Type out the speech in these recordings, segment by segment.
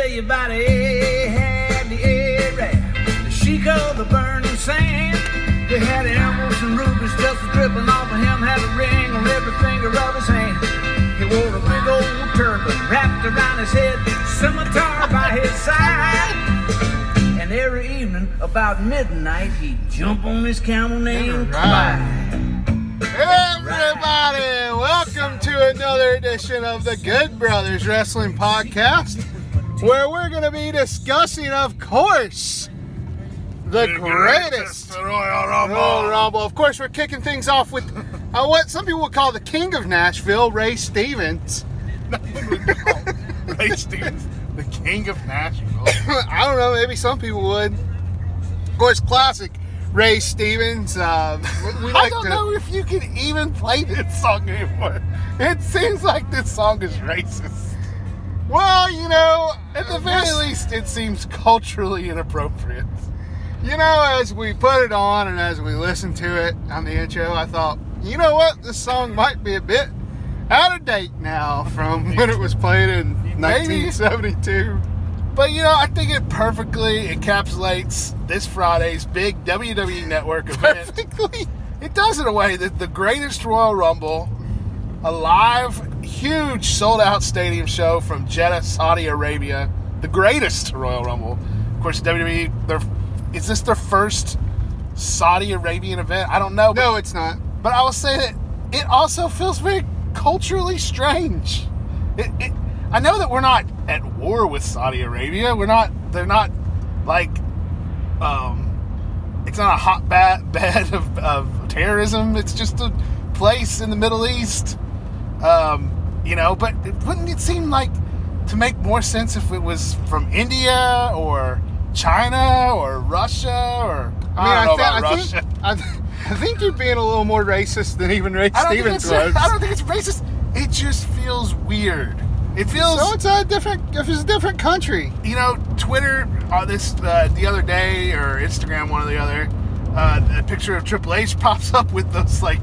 tell you about Ahab, the Arab, the sheik of the burning sand. They had emeralds and rubies just dripping off of him, had a ring on every finger of his hand. He wore a big old turban wrapped around his head, scimitar by his side. And every evening, about midnight, he'd jump on his camel named. Clyde. Everybody, welcome to another edition of the Good Brothers Wrestling Podcast, where we're going to be discussing, of course, the greatest Royal Royal Rumble. Of course, we're kicking things off with uh, what some people would call the King of Nashville, Ray Stevens. Ray Stevens, the king of Nashville. I don't know, maybe some people would. Of course, classic Ray Stevens. Um, we I don't to- know if you can even play this song anymore. It seems like this song is racist. Well, you know, At the very least, it seems culturally inappropriate. You know, as we put it on and as we listened to it on the intro, I thought, you know what, this song might be a bit out of date now from when it was played in 1972. But you know, I think it perfectly encapsulates this Friday's big WWE Network event. Perfectly. It does in a way that the greatest Royal Rumble, a live, huge, sold out stadium show from Jeddah, Saudi Arabia, the greatest Royal Rumble. Of course, WWE, their, is this their first Saudi Arabian event? I don't know. But, No, it's not. but I will say that it also feels very culturally strange. It, it, I know that we're not at war with Saudi Arabia. We're not, they're not like, um, it's not a hotbed bed of, of terrorism. It's just a place in the Middle East. Um, you know, but wouldn't it seem like to make more sense if it was from India or China or Russia or I, don't know thi- about I Russia. think, I, th- I think you're being a little more racist than even Ray I don't, think Stevens it's, was. I don't think it's racist. It just feels weird. It feels so it's a different, if it's a different country. you know, Twitter uh, this uh, the other day or Instagram, one or the other, uh, a picture of Triple H pops up with those like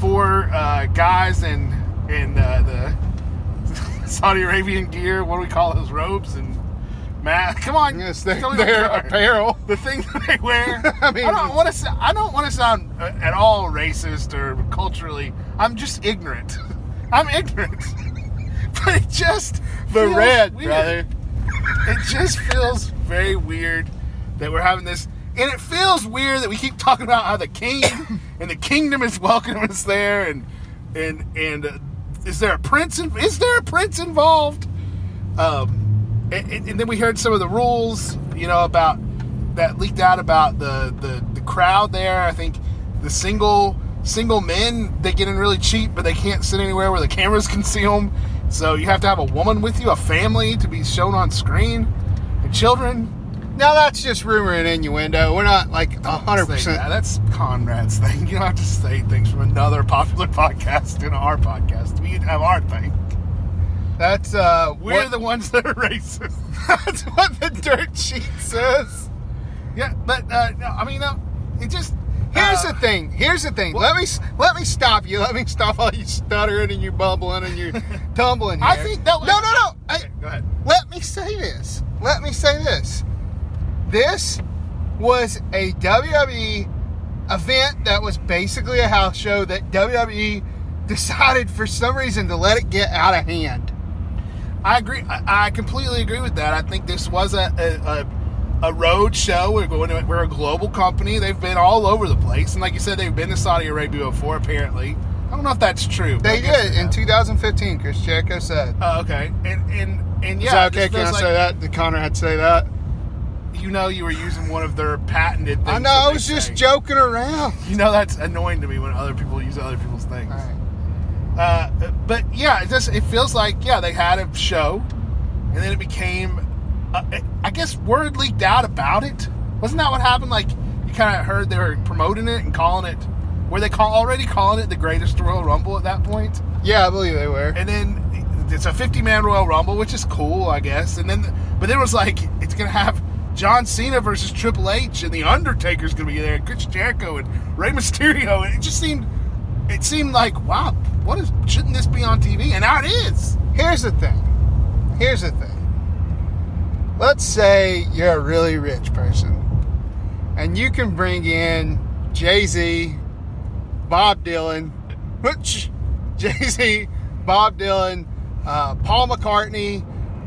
four uh, guys in in uh, the Saudi Arabian gear. What do we call those robes and mat? Come on, Yes, they're, tell me what they're they are. apparel. The thing that they wear. I mean, I, don't want to. I don't want to sound uh, at all racist or culturally. I'm just ignorant. I'm ignorant. But it just The red, weird brother. it just feels very weird that we're having this and it feels weird that we keep talking about how the king and the kingdom is welcoming us there and and and is there a prince in, is there a prince involved? Um and, and- then we heard some of the rules you know about that leaked out about the the, the crowd there. I think the single single men they get in really cheap but they can't sit anywhere where the cameras can see them so you have to have a woman with you a family to be shown on screen. And children Now that's just rumor and innuendo. We're not like a hundred percent. that. that's conrad's thing you don't have to say things from another popular podcast in our podcast we have our thing That's uh, we're what, the ones that are racist that's what the dirt sheet says. yeah but uh, no, i mean no, it just Here's uh, the thing. Here's the thing. Let me let me stop you. Let me stop all you stuttering and you bumbling and you tumbling. Here. I think that was- no, no, no. I, go ahead let me say this. Let me say this. This was a WWE event that was basically a house show that WWE decided for some reason to let it get out of hand. I agree. I, completely agree with that. I think this was a a, a, a road show. We're going. To, we're a global company. They've been all over the place, and like you said, they've been to Saudi Arabia before. Apparently, I don't know if that's true. They did in have. 2015. Chris Jericho said. Oh, okay, and and and yeah, Is that okay? Can I feels say that? Did Conrad had to say that? You know, you were using one of their patented. Things I know. I was just joking around. You know, that's annoying to me when other people use other people's things. All right. Uh, but yeah, it just it feels like yeah they had a show, and then it became, uh, I guess word leaked out about it. Wasn't that what happened? Like you kind of heard they were promoting it and calling it. Were they call, already calling it the greatest Royal Rumble at that point? Yeah, I believe they were. And then it's a 50 man Royal Rumble, which is cool, I guess. And then, but then it was like it's gonna have John Cena versus Triple H, and the Undertaker's gonna be there, and Chris Jericho and Rey Mysterio, and it just seemed, it seemed like wow, what is? Shouldn't this be on TV? And now it is. Here's the thing. Here's the thing. let's say you're a really rich person and you can bring in Jay Z, Bob Dylan, which Jay Z, Bob Dylan, uh, Paul McCartney,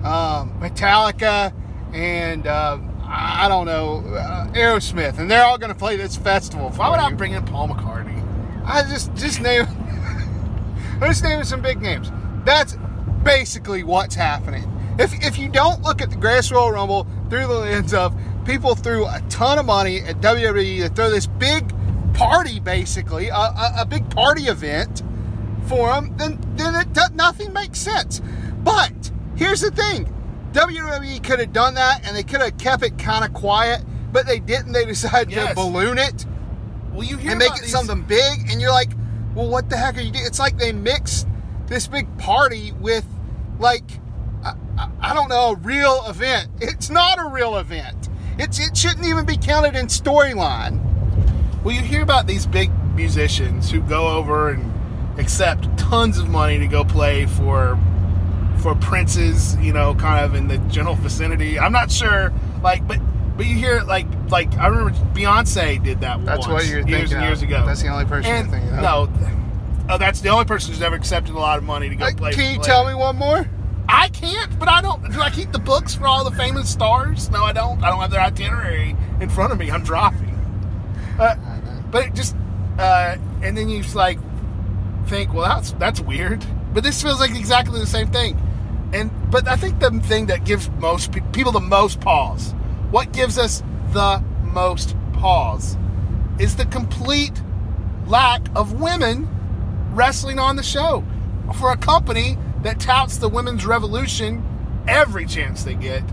um, Metallica, and uh, I don't know uh, Aerosmith, and they're all going to play this festival. Why would I bring in Paul McCartney? I just just name just naming some big names. That's basically what's happening. If if you don't look at the Grass Royal Rumble through the lens of people threw a ton of money at WWE to throw this big party, basically a, a, a big party event for them, then then it does, nothing makes sense. But here's the thing: WWE could have done that, and they could have kept it kind of quiet, but they didn't. They decided to balloon it Well, you hear and make it these- something big, and you're like, well, what the heck are you doing? It's like they mixed this big party with, like, I, I, I don't know, a real event. It's not a real event. It's it shouldn't even be counted in storyline. Well, you hear about these big musicians who go over and accept tons of money to go play for for princes, you know, kind of in the general vicinity. I'm not sure, like, but but you hear like like I remember Beyonce did that. That's once, what you're years thinking and years ago. That's the only person you're thinking of. No, oh, that's the only person who's ever accepted a lot of money to go Like, play. can you play. tell me one more? I can't, but I don't. Do I keep the books for all the famous stars? No, I don't. I don't have their itinerary in front of me. I'm driving. Uh, but it just, uh, and then you just like think, well, that's that's weird. But this feels like exactly the same thing. And but I think the thing that gives most pe- people the most pause, what gives us the most pause, is the complete lack of women wrestling on the show for a company that touts the women's revolution every chance they get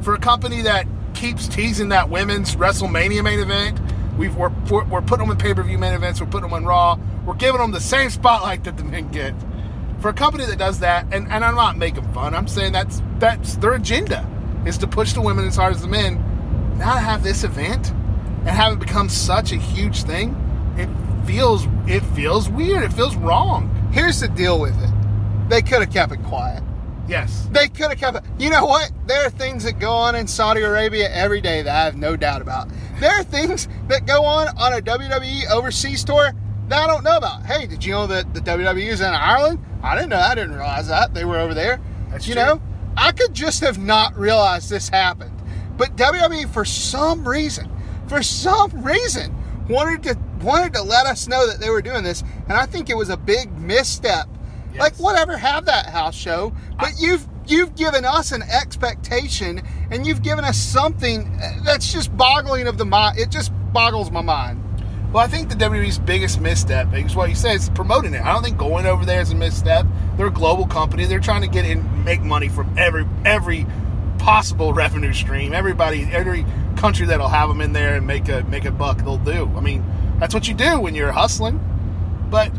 for a company that keeps teasing that women's WrestleMania main event. We've, we're, we're, putting them in pay per view main events. We're putting them on Raw. We're giving them the same spotlight that the men get. For a company that does that, and, and I'm not making fun. I'm saying that's that's their agenda is to push the women as hard as the men. Now to have this event and have it become such a huge thing, it feels it feels weird. It feels wrong. Here's the deal with it. They could have kept it quiet. Yes. They could have kept it. You know what? There are things that go on in Saudi Arabia every day that I have no doubt about. There are things that go on on a WWE overseas tour that I don't know about. Hey, did you know that the WWE is in Ireland? I didn't know. I didn't realize that they were over there. That's you true. know, I could just have not realized this happened. But WWE, for some reason, for some reason, wanted to wanted to let us know that they were doing this, and I think it was a big misstep. Yes. Like whatever, have that house show, but you've you've given us an expectation, and you've given us something uh, that's just boggling of the mind. It just boggles my mind. Well, I think the WWE's biggest misstep is what you said is promoting it. I don't think going over there is a misstep. They're a global company. They're trying to get in, make money from every every possible revenue stream. Everybody, every country that'll have them in there and make a make a buck, they'll do. I mean, that's what you do when you're hustling. But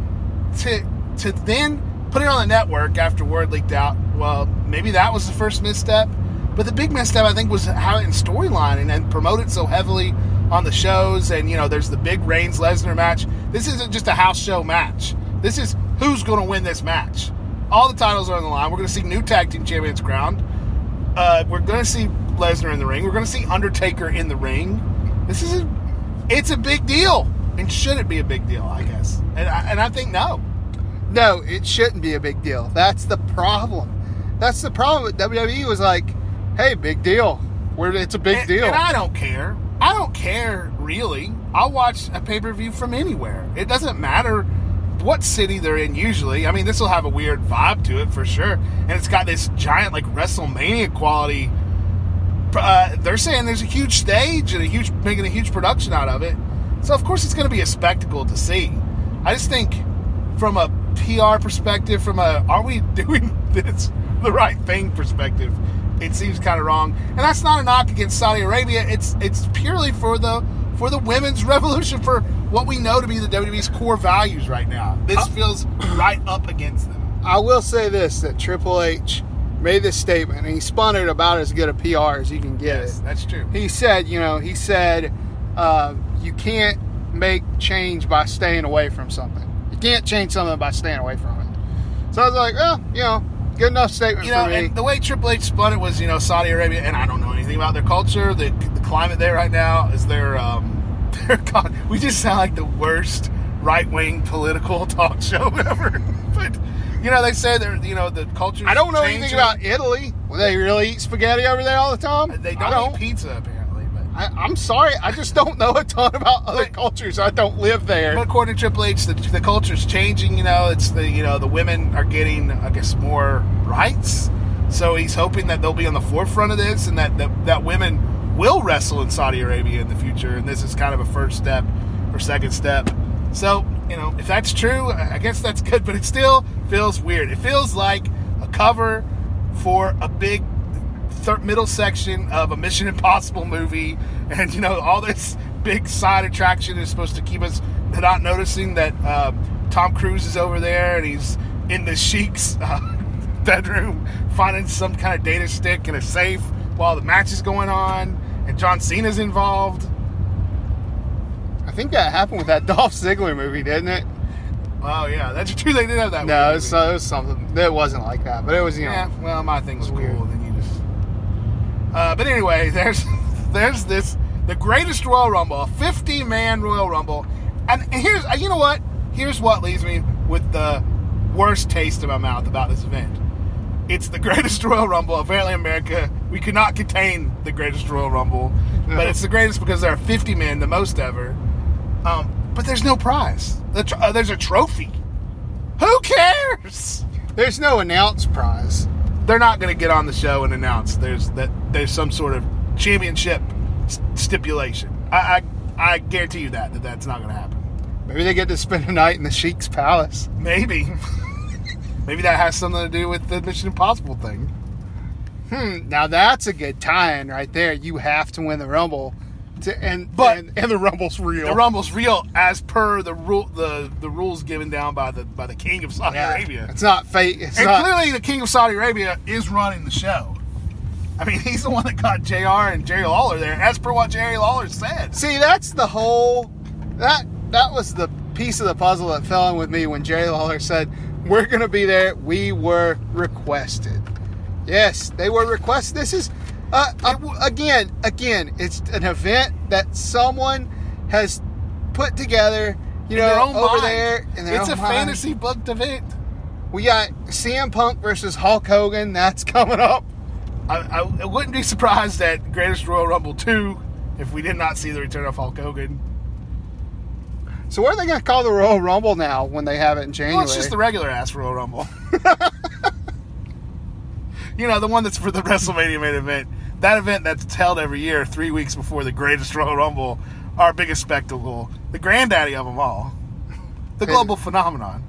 to to then put it on the network after word leaked out, well, maybe that was the first misstep. But the big misstep, I think, was how in storyline and, and promote it so heavily on the shows. And you know, there's the big Reigns Lesnar match. This isn't just a house show match. This is who's going to win this match. All the titles are on the line. We're going to see new tag team champions crowned. Uh, we're going to see Lesnar in the ring. We're going to see Undertaker in the ring. This is a, it's a big deal, and should it be a big deal? I guess, and I, and I think no. No, it shouldn't be a big deal. That's the problem. That's the problem with WWE was like, hey, big deal. We're, it's a big and, deal. And I don't care. I don't care really. I'll watch a pay per view from anywhere. It doesn't matter what city they're in. Usually, I mean, this will have a weird vibe to it for sure, and it's got this giant like WrestleMania quality. Uh, they're saying there's a huge stage and a huge making a huge production out of it. So of course it's going to be a spectacle to see. I just think from a PR perspective, from a are we doing this the right thing perspective, it seems kind of wrong. And that's not a knock against Saudi Arabia. It's it's purely for the for the women's revolution for what we know to be the WWE's core values right now. This feels right up against them. I will say this that Triple H made this statement and he spun it about as good a PR as you can get Yes, it. that's true. He said, you know, he said, uh, you can't make change by staying away from something. You can't change something by staying away from it. So I was like, well, you know, Good enough statement you know, for me. and the way Triple H spun it was, you know, Saudi Arabia, and I don't know anything about their culture. The, the climate there right now is their, um, their God, we just sound like the worst right wing political talk show ever. but you know, they say they're, you know, the culture. I don't know anything about Italy. Well, they really eat spaghetti over there all the time. They I don't, eat pizza apparently. I, I'm sorry, I just don't know a ton about other But- cultures. I don't live there. But according to Triple H, the, the culture's changing. You know, it's the you know the women are getting, I guess, more rights. So he's hoping that they'll be on the forefront of this, and that that, that women will wrestle in Saudi Arabia in the future. And this is kind of a first step or second step. So you know, if that's true, I I guess that's good. But it still feels weird. It feels like a cover for a big third middle section of a Mission Impossible movie, and you know all this big side attraction is supposed to keep us not noticing that uh, Tom Cruise is over there and he's in the Sheik's uh, bedroom finding some kind of data stick in a safe while the match is going on, and John Cena's involved. I think that happened with that Dolph Ziggler movie, didn't it? Oh yeah, that's true. They did have that. No, it was, movie. it was something. It wasn't like that, but it was you know. Yeah, well, my thing's cool. weird. And then you just. Uh, but anyway, there's there's this the greatest Royal Rumble, a 50 man Royal Rumble, and, and here's uh, you know what? Here's what leaves me with the worst taste in my mouth about this event. It's the greatest Royal Rumble. Apparently, America, we could not contain the greatest Royal Rumble, but it's the greatest because there are 50 men, the most ever. Um, but there's no prize. The tr- uh, there's a trophy. Who cares? There's no announced prize. They're not going to get on the show and announce there's that there's some sort of championship s- stipulation. I, I I guarantee you that that that's not going to happen. Maybe they get to spend a night in the Sheik's palace. Maybe, maybe that has something to do with the Mission Impossible thing. Hmm. Now that's a good tie-in right there. You have to win the Rumble, to, and But- and, and the Rumble's real. The Rumble's real as per the rule the the rules given down by the by the King of Saudi Yeah. Arabia. It's not fake. It's And not. clearly, the King of Saudi Arabia is running the show. I mean, he's the one that got Jr. and Jerry Lawler there, as per what Jerry Lawler said. See, that's the whole. That that was the piece of the puzzle that fell in with me when Jerry Lawler said, "We're going to be there. We were requested." Yes, they were requested. This is, uh, uh, again, again, it's an event that someone has put together. You In know, over mind. there. In their it's a mind. fantasy booked event. We got CM Punk versus Hulk Hogan. That's coming up. I, I, I wouldn't be surprised at Greatest Royal Rumble 2 if we did not see the return of Hulk Hogan. So, what are they going to call the Royal Rumble now when they have it in January? Well, it's just the regular ass Royal Rumble. you know, the one that's for the WrestleMania main event. That event that's held every year, three weeks before the Greatest Royal Rumble, our biggest spectacle, the granddaddy of them all, the global phenomenon.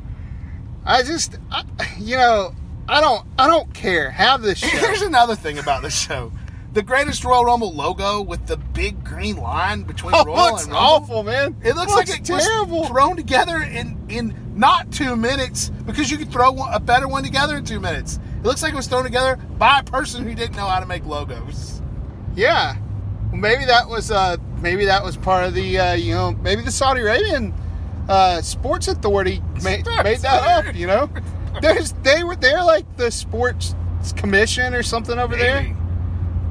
I just, I, you know, I don't, I don't care. Have this show. Here's another thing about this show. The Greatest Royal Rumble logo with the big green line between Oh, Royal looks and Rumble. awful, man. It looks like it terrible. was thrown together in in not two minutes because you could throw a better one together in two minutes. It looks like it was thrown together by a person who didn't know how to make logos. yeah. Well, maybe that was, uh, maybe that was part of the, uh, you know, maybe the Saudi Arabian uh, sports authority made, Sports made that up. You know, there's they were they're like the sports commission or something over there.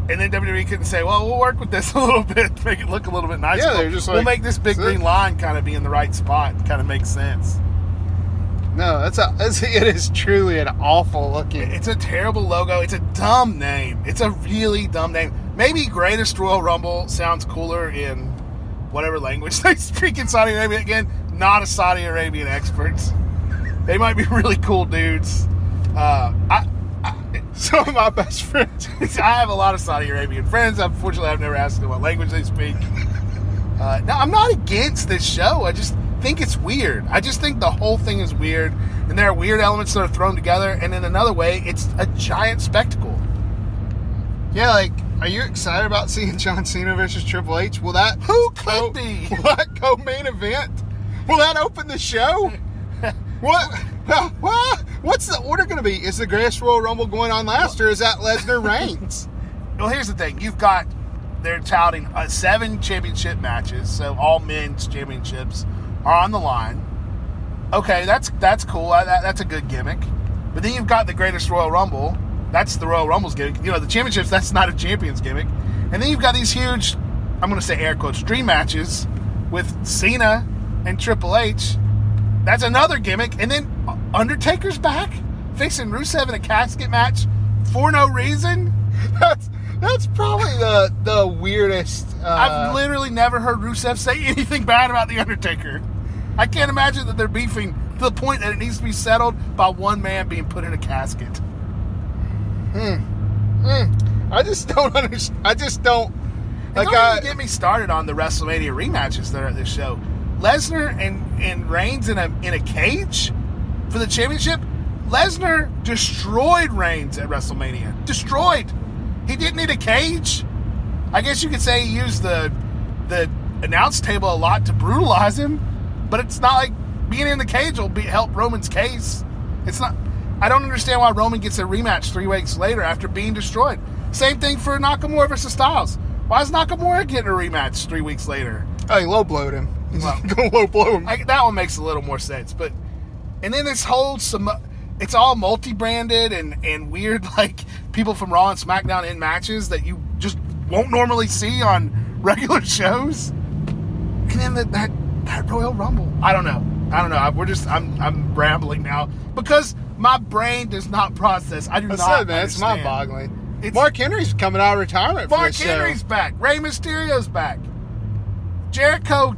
And then WWE couldn't say, "Well, we'll work with this a little bit, make it look a little bit nicer." Yeah, they're just we'll make this big green line kind of be in the right spot, kind of makes sense. No, that's a, it is truly an awful looking. It's a terrible logo. It's a dumb name. It's a really dumb name. Maybe Greatest Royal Rumble sounds cooler in whatever language they speak in Saudi Arabia. Again, not a Saudi Arabian expert. They might be really cool dudes. Uh, I, Some of my best friends. I have a lot of Saudi Arabian friends. Unfortunately, I've never asked them what language they speak. Uh, now, I'm not against this show. I just think it's weird. I just think the whole thing is weird, and there are weird elements that are thrown together. And in another way, it's a giant spectacle. Yeah, like, are you excited about seeing John Cena versus Triple H? Will that Who could be? Will that go main event? Will that open the show? what? What? What's the order going to be? Is the Greatest Royal Rumble going on last, or is that Lesnar Reigns? Well, here's the thing: you've got they're touting uh, seven championship matches, so all men's championships are on the line. Okay, that's that's cool. Uh, that, that's a good gimmick. But then you've got the greatest Royal Rumble. That's the Royal Rumble's gimmick. You know, the championships, that's not a champion's gimmick. And then you've got these huge, I'm going to say air quotes, dream matches with Cena and Triple H. That's another gimmick. And then Undertaker's back facing Rusev in a casket match for no reason. That's that's probably the the weirdest. Uh, I've literally never heard Rusev say anything bad about The Undertaker. I can't imagine that they're beefing to the point that it needs to be settled by one man being put in a casket. Hmm. I just don't understand. I just don't. Like Don't I, get me started on the WrestleMania rematches that are at this show. Lesnar and and Reigns in a in a cage for the championship. Lesnar destroyed Reigns at WrestleMania. Destroyed. He didn't need a cage. I guess you could say he used the the announce table a lot to brutalize him, but it's not like being in the cage will be help Roman's case. It's not. I don't understand why Roman gets a rematch three weeks later after being destroyed. Same thing for Nakamura versus Styles. Why is Nakamura getting a rematch three weeks later? oh, he low blowed him. He's Well, gonna low blow him. I, that one makes a little more sense. But and then this whole some, it's all multi-branded and and weird like people from Raw and SmackDown in matches that you just won't normally see on regular shows. And then the, that that Royal Rumble. I don't know. I don't know. I, we're just I'm I'm rambling now because my brain does not process. I do I not. said, man, it's mind boggling. It's- Mark Henry's coming out of retirement for Mark this show. Henry's back. Rey Mysterio's back. Jericho,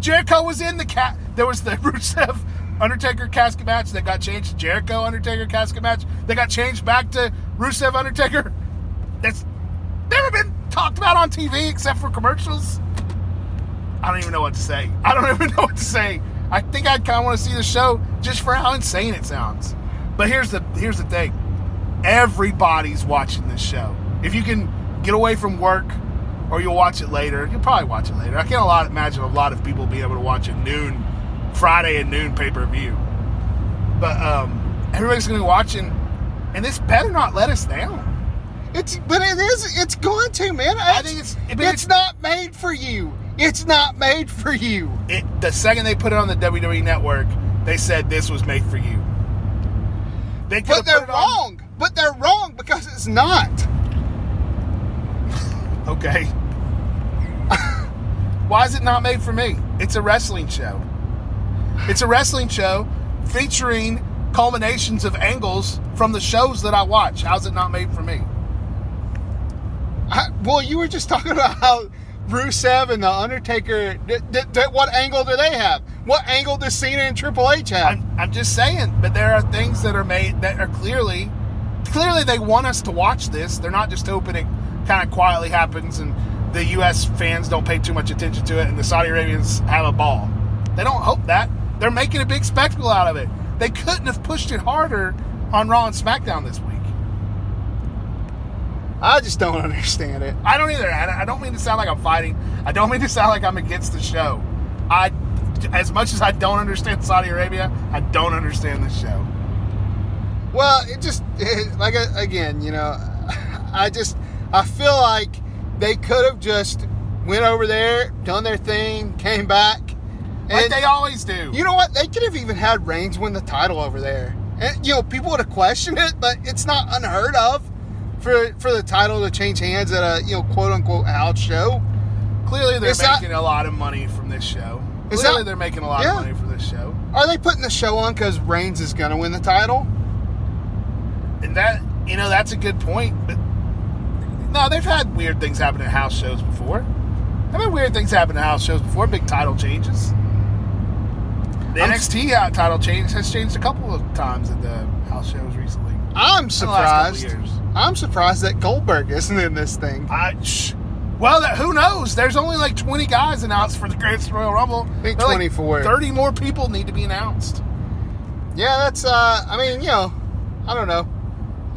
Jericho was in the cat. There was the Rusev Undertaker casket match that got changed to Jericho Undertaker casket match. That got changed back to Rusev Undertaker. That's never been talked about on TV except for commercials. I don't even know what to say. I don't even know what to say. I think I kind of want to see the show just for how insane it sounds. But here's the here's the thing everybody's watching this show. If you can get away from work or you'll watch it later, you'll probably watch it later. I can't a lot imagine a lot of people being able to watch a noon Friday and noon pay per view. But um, everybody's gonna be watching, and this better not let us down. It's but it is. It's going to man. I think it's- it's, it's- not made for you. It's not made for you. It the second they put it on the WWE network, they said this was made for you. They But they're put it on- wrong. But they're wrong because it's not. Okay. Why is it not made for me? It's a wrestling show. It's a wrestling show featuring culminations of angles from the shows that I watch. How's it not made for me? I, well, you were just talking about how Rusev and the Undertaker. th- th- th- what angle do they have? What angle does Cena and Triple H have? I'm, I'm just saying, but there are things that are made that are clearly, clearly they want us to watch this. They're not just hoping it kind of quietly happens and the U.S. fans don't pay too much attention to it and the Saudi Arabians have a ball. They don't hope that. They're making a big spectacle out of it. They couldn't have pushed it harder on Raw and SmackDown this week. I just don't understand it. I don't either. I don't mean to sound like I'm fighting. I don't mean to sound like I'm against the show. I, as much as I don't understand Saudi Arabia, I don't understand the show. Well, it just it, like uh, again, you know, I just I feel like they could have just went over there, done their thing, came back, and Like they always do. you know what? They could have even had Reigns win the title over there, and you know people would have questioned it, but it's not unheard of for for the title to change hands at a you know quote unquote house show. Clearly, they're that- making a lot of money from this show. Clearly, that- they're making a lot yeah. of money for this show. Are they putting the show on because Reigns is going to win the title? And that, you know, that's a good point. But no, they've had weird things happen at house shows before. I've had weird things happen at house shows before. Big title changes. The I'm- NXT out- title change has changed a couple of times at the house shows recently. I'm the last couple surprised. I'm surprised that Goldberg isn't in this thing. I, shh. Well, that, who knows? There's only like 20 guys announced for the Greatest Royal Rumble. I think They're like 24. 30 more people need to be announced. Yeah, that's. uh I mean, you know, I don't know.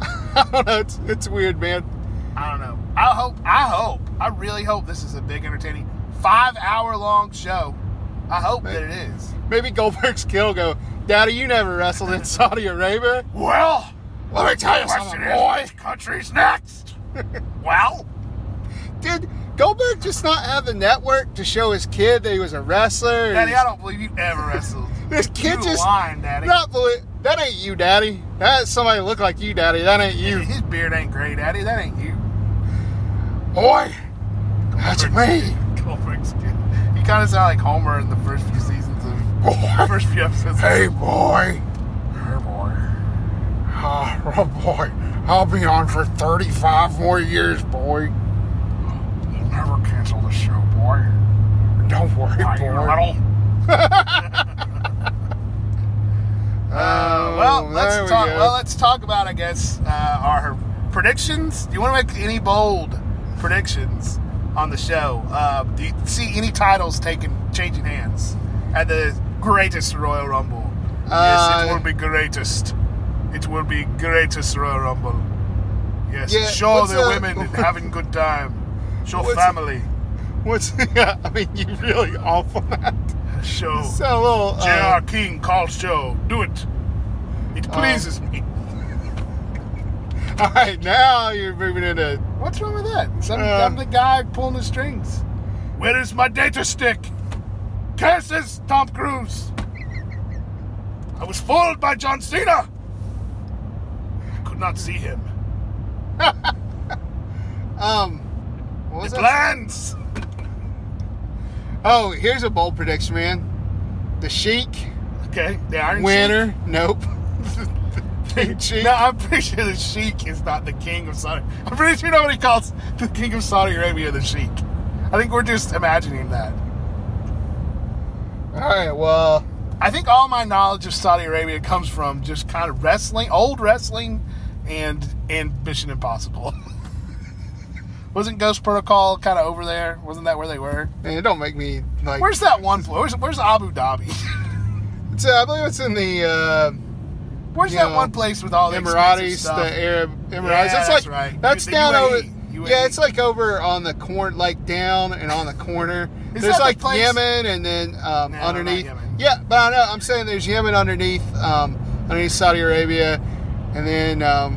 I don't know. It's it's weird, man. I don't know. I hope. I hope. I really hope this is a big, entertaining, five-hour-long show. I hope that it is. Maybe Goldberg's kid will go, Daddy, you never wrestled in Saudi Arabia. Well, Let me tell you something, boy. country's next? well, Did Goldberg just not have the network to show his kid that he was a wrestler? Daddy, I don't believe you ever wrestled. This kid you just lying, Daddy. not believe. That ain't you, Daddy. That's somebody look like you, Daddy. That ain't you. His beard ain't gray, Daddy. That ain't you. Boy, that's me. Goldberg's kid. Kind of sound like Homer in the first few seasons of Boy. first few episodes. Hey, boy. Hey, boy. Ah, oh, boy. I'll be on for 35 more years, boy. You never cancel the show, boy. Don't worry, you boy. Uh, well, Oh, there let's we talk. go. Well, let's talk about, I guess, uh, our predictions. Do you want to make any bold predictions on the show? Uh, do you see any titles taking changing hands at the greatest Royal Rumble? yes, Uh, it will be greatest. It will be greatest Royal Rumble. Yes, Yeah, show the the- women having good time. Show What's- family. What's, I mean, you really off on that. Show. So little. Uh, J.R. King calls show. Do it. It pleases me. all right, now you're moving into. What's wrong with that? Some, Uh, I'm the guy pulling the strings. Where is my data stick? Curses, Tom Cruise. I was fooled by John Cena. I could not see him. Um, what was that? plans. Oh, here's a bold prediction, man. The Sheik, Okay, the Iron winner. Nope. Big. Sheik. No, I'm pretty sure the Sheik is not the king of Saudi. I'm pretty sure nobody calls the king of Saudi Arabia the Sheik. I think we're just imagining that. All right, well, I think all my knowledge of Saudi Arabia comes from just kind of wrestling, old wrestling, and and Mission Impossible. Wasn't Ghost Protocol kind of over there? Wasn't that where they were? man, it don't make me like. Where's that one? Where's Where's Abu Dhabi? It's, uh, I believe it's in the uh, Where's You that know, one place with all the Emiratis, stuff? the Arab Emiratis. Yeah, that's like right. that's The down over. UAE. Yeah, it's like over on the corner, like down and on the corner. There's that the like Yemen, and then um, No, underneath. Yeah, but I know I'm saying there's Yemen underneath, um, underneath Saudi Arabia, and then um,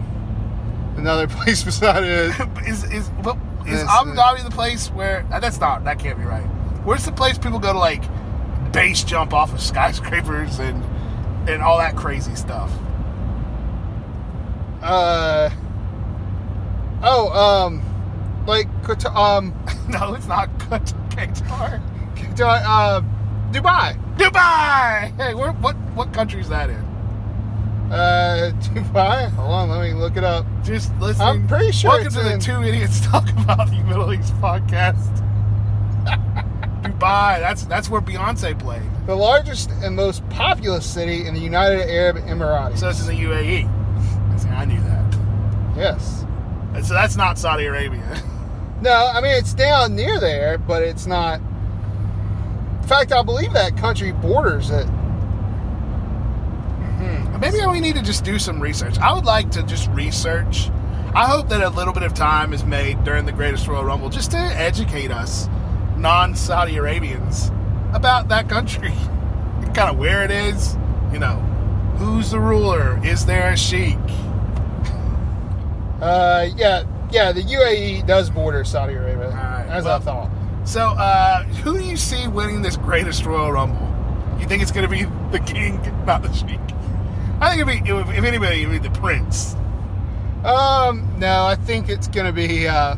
another place beside it. is is what, is Abu Dhabi the place where? uh, That's not. That can't be right. Where's the place people go to like base jump off of skyscrapers and and all that crazy stuff? Uh, oh, um, like Qatar, um, no, it's not Qatar. Qatar, uh, Dubai. Dubai. Hey, where, what what country is that in? Uh, Dubai. Hold on, let me look it up. Just listen. I'm pretty sure Welcome it's to the Two Idiots Talk About the Middle East podcast. Dubai. That's that's where Beyonce played. The largest and most populous city in the United Arab Emirates. So it's in the UAE. I I knew that. yes. And So that's not Saudi Arabia. No, I mean it's down near there, but it's not. In fact, I believe that country borders it. Hmm. Maybe we need to just do some research. I would like to just research. I hope that a little bit of time is made during the Greatest Royal Rumble just to educate us, non Saudi Arabians, about that country. kind of where it is, you know, who's the ruler? Is there a sheik? Uh, yeah, yeah. The UAE does border Saudi Arabia, Alright, as well- I thought. So, uh, who do you see winning this Greatest Royal Rumble? You think it's going to be the king, not the sheik? I think it'd be, if if anybody, it'd be the prince. Um, no, I think it's gonna be uh,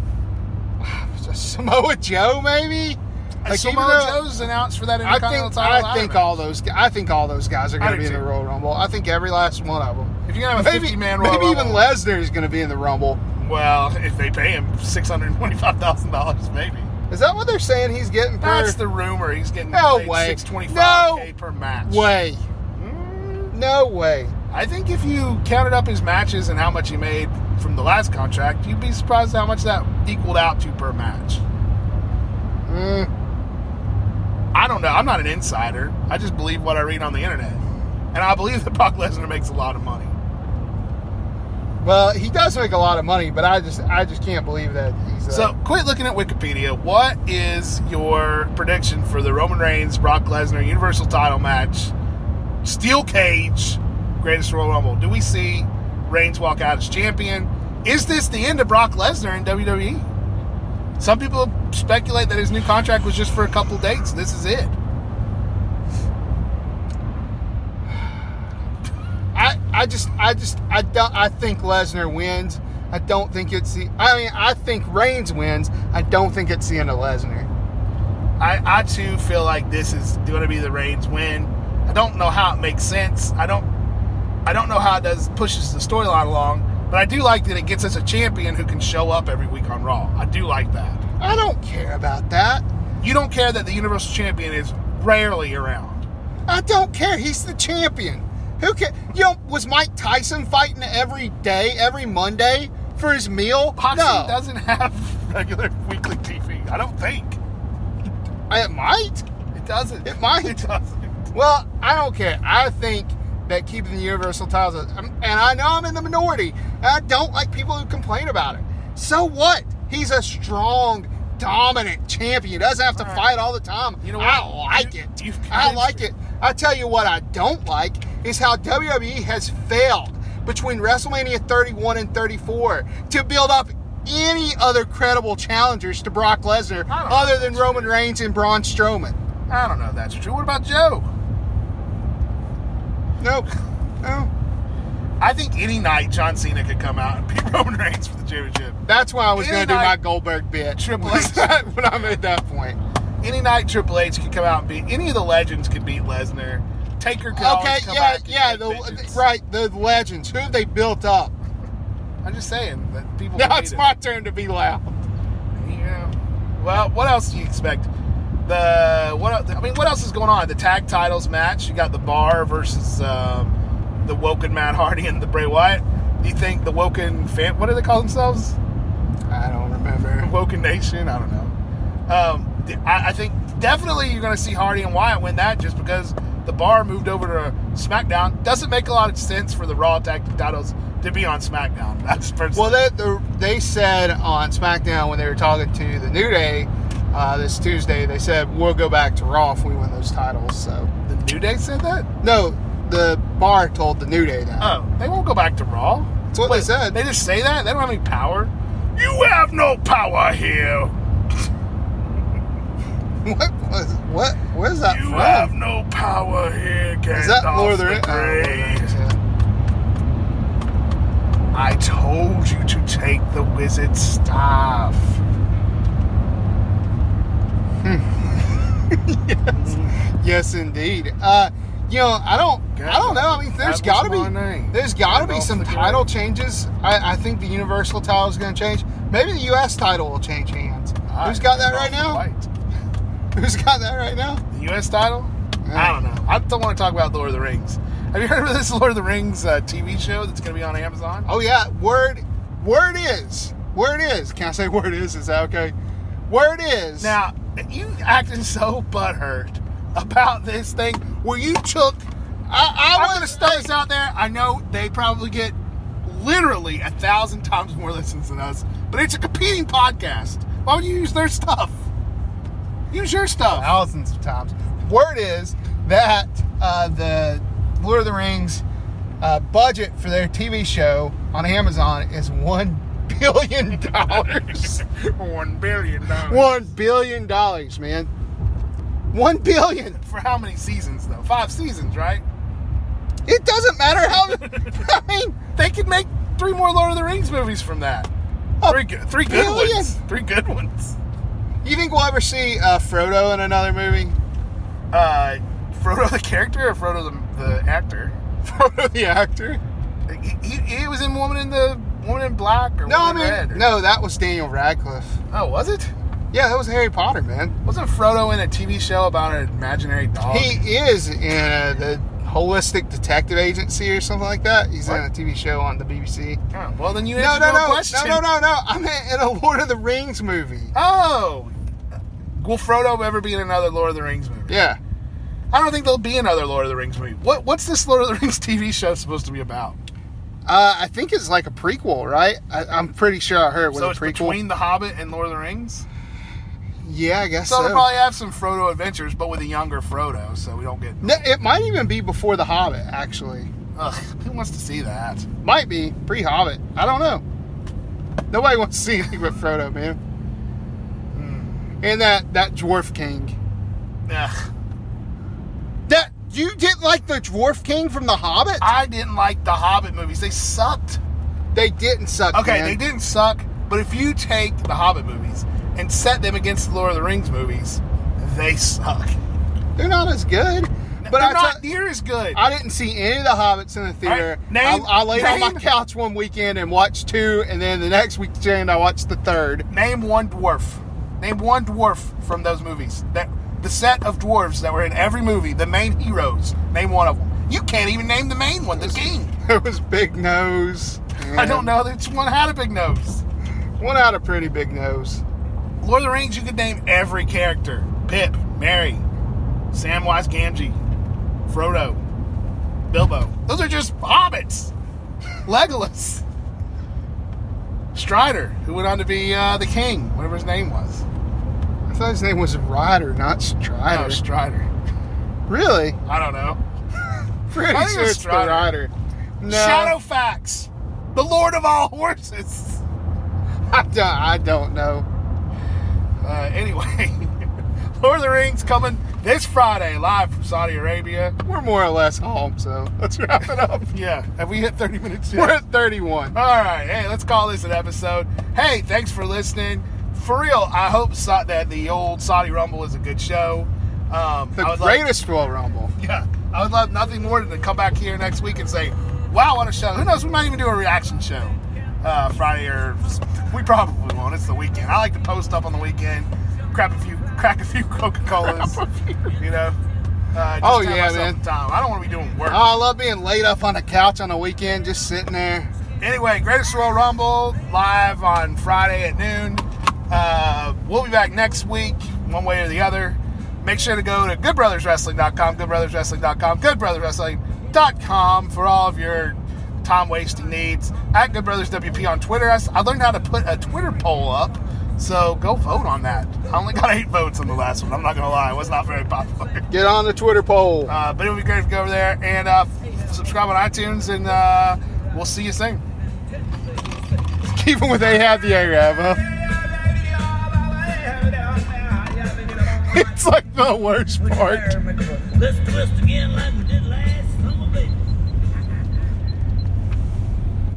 Samoa Joe, maybe. Like Samoa Joe's announced for that I think title. I think all those I think all those guys are going to be in the. Royal Rumble. I think every last one of them. If you're gonna have a Maybe 50 man Royal maybe even Lesnar is going to be in the Rumble. well, if they pay him six hundred twenty-five thousand dollars, maybe. Is that what they're saying he's getting per? That's the rumor. He's getting No way. six twenty-five No per match. way. Mm, No way. I think if you counted up his matches and how much he made from the last contract, you'd be surprised how much that equaled out to per match. Mm, I don't know. I'm not an insider. I just believe what I read on the internet, and I believe that Brock Lesnar makes a lot of money. Well, he does make a lot of money, but I just I just can't believe that he's. Uh, So quit looking at Wikipedia. What is your prediction for the Roman Reigns Brock Lesnar Universal Title match, steel cage, Greatest Royal Rumble? Do we see Reigns walk out as champion? Is this the end of Brock Lesnar in WWE? Some people speculate that his new contract was just for a couple dates. This is it. I just, I just, I don't. I think Lesnar wins. I don't think it's the. I mean, I think Reigns wins. I don't think it's the end of Lesnar. I, I too feel like this is going to be the Reigns win. I don't know how it makes sense. I don't I don't know how it does pushes the storyline along, but I do like that it gets us a champion who can show up every week on Raw. I do like that. I don't care about that. You don't care that the Universal Champion is rarely around. I don't care. He's the champion. Who can? You know, was Mike Tyson fighting every day, every Monday for his meal? Boxing no, doesn't have regular weekly TV. I don't think uh, it might. it doesn't. It might. It doesn't. Well, I don't care. I think that keeping the Universal titles, uh, um, and I know I'm in the minority, and I don't like people who complain about it. So what? He's a strong, dominant champion. He doesn't have to All right. fight all the time. You know I like You- it. I like it. I tell you what I don't like is how WWE has failed between WrestleMania 31 and 34 to build up any other credible challengers to Brock Lesnar I don't know other than Roman true. Reigns and Braun Strowman. I don't know if that's true. What about Joe? Nope. No. I think any night John Cena could come out and beat Roman Reigns for the championship. That's why I was going to do my Goldberg bit. Triple H. when I'm at that point. Any night Triple H could come out and beat any of the legends could beat Lesnar. Taker could Okay, always come yeah, yeah, the, right, the legends. Who have they built up? I'm just saying that people. Now it's my turn to be loud. Yeah. Well, what else do you expect? The what? I mean, what else is going on? The tag titles match. You got the Bar versus um, the Woken Matt Hardy and the Bray Wyatt. Do you think the Woken fan? What do they call themselves? I don't remember. Woken Nation. I don't know. Um, I, I think definitely you're going to see Hardy and Wyatt win that just because the bar moved over to SmackDown. Doesn't make a lot of sense for the Raw tag team titles to be on SmackDown. That's personally. Well, they, they said on SmackDown when they were talking to the New Day uh, this Tuesday, they said we'll go back to Raw if we win those titles. So the New Day said that. no, the bar told the New Day that. Oh, they won't go back to Raw. That's what they said. They just say that. They don't have any power. You have no power here. What was what? Where's that You from? have no power here, that Gandalf Lord of the the Rings? Oh, Lord of the. Rings, yeah. I told you to take the wizard's staff. Yes, indeed. Uh, you know, I don't, I don't know. I mean, there's That got to be, name. there's got to be some title changes. I, I think the Universal title is going to change. Maybe the U.S. title will change hands. Who's got that right now? White. Who's got that right now? The U.S. title? I don't know. I don't want to talk about Lord of the Rings. Have you heard of this Lord of the Rings uh, TV show that's going to be on Amazon? Oh yeah, word, word is, word is. Can I say word is? Is that okay? Word is. Now, you acting so butthurt about this thing where you took. I, I I'm was going to start this out there. I know they probably get literally a thousand times more listens than us, but it's a competing podcast. Why would you use their stuff? Use your stuff. thousands of times. Word is that uh, the Lord of the Rings uh, budget for their TV show on Amazon is one billion dollars. One billion dollars. one billion dollars, man. One billion. For how many seasons, though? Five seasons, right? It doesn't matter how. I mean, They could make three more Lord of the Rings movies from that. Three, good- three good billion? ones. Three good ones. You think we'll ever see uh, Frodo in another movie? Uh, Frodo the character or Frodo the, the actor? Frodo the actor? He, he, he was in Woman in the Woman in Black or No, I Woman in Red. mean, or- no, that was Daniel Radcliffe. Oh, was it? Yeah, that was Harry Potter, man. Wasn't Frodo in a TV show about an imaginary dog? He is in uh, the Holistic Detective Agency or something like that. He's in a TV show on the BBC. Oh, well, then you No, answered no, no, no, question. no, no, no, no. I'm in a Lord of the Rings movie. Oh, will Frodo ever be in another Lord of the Rings movie? Yeah. I don't think there'll be another Lord of the Rings movie. What What's this Lord of the Rings TV show supposed to be about? Uh, I think it's like a prequel, right? I, I'm pretty sure I heard with so a it's prequel. between The Hobbit and Lord of the Rings. yeah, I guess So, so. it'll probably have some Frodo adventures, but with a younger Frodo, so we don't get. No, it might even be before The Hobbit, actually. Ugh, who wants to see that? Might be pre Hobbit. I don't know. Nobody wants to see anything but Frodo, man. And that that dwarf king. Ugh. That You didn't like the Dwarf King from The Hobbit? I didn't like the Hobbit movies. They sucked. they didn't suck. Okay, man. they didn't suck, but if you take the Hobbit movies and set them against the Lord of the Rings movies, they suck. They're not as good. But They're I not near as good. I didn't see any of the Hobbits in the theater. Alright, name- I, I laid on my couch one weekend and watched two, and then the next weekend I watched the third. Name one dwarf. Name one dwarf from those movies. That the set of dwarves that were in every movie, the main heroes. Name one of them. You can't even name the main one, the king. There was Big Nose. I don't know that one had a big nose. One had a pretty big nose. Lord of the Rings, you could name every character: Pip, Merry, Samwise Gamgee, Frodo, Bilbo. Those are just hobbits. Legolas, Strider, who went on to be uh, the king, whatever his name was. I thought his name was Ryder, not Strider. Oh, Strider. really? I don't know. Pretty I think sure it's the Strider. Ryder. No, Shadowfax, the Lord of all horses. I don't, I don't know. Uh, anyway, Lord of the Rings coming this Friday live from Saudi Arabia. We're more or less home, so let's wrap it up. Yeah, have we hit 30 minutes yet? We're at 31. All right, hey, let's call this an episode. Hey, thanks for listening. For real, I hope so- that the old Saudi Rumble is a good show. Um, The would love- greatest Royal Rumble. yeah, I would love nothing more than to come back here next week and say, "Wow, what a show!" Who knows? We might even do a reaction show uh, Friday or we probably won't. It's the weekend. I like to post up on the weekend, crack a few, crack a few Coca Colas. you know. Uh, Oh, yeah, man. Time. I don't want to be doing work. Oh, I love being laid up on the couch on a weekend, just sitting there. Anyway, Greatest Royal Rumble live on Friday at noon. Uh, we'll be back next week, one way or the other. Make sure to go to goodbrotherswrestling.com, goodbrotherswrestling.com, goodbrotherswrestling.com for all of your time wasting needs. At Good Brothers WP on Twitter. I, I learned how to put a Twitter poll up, so go vote on that. I only got eight votes on the last one. I'm not going to lie, it was not very popular. Get on the Twitter poll. Uh, but it would be great if you go over there and uh, subscribe on iTunes, and uh, we'll see you soon. Even when they have the Arab, huh? It's like the worst part. Let's twist again like we did last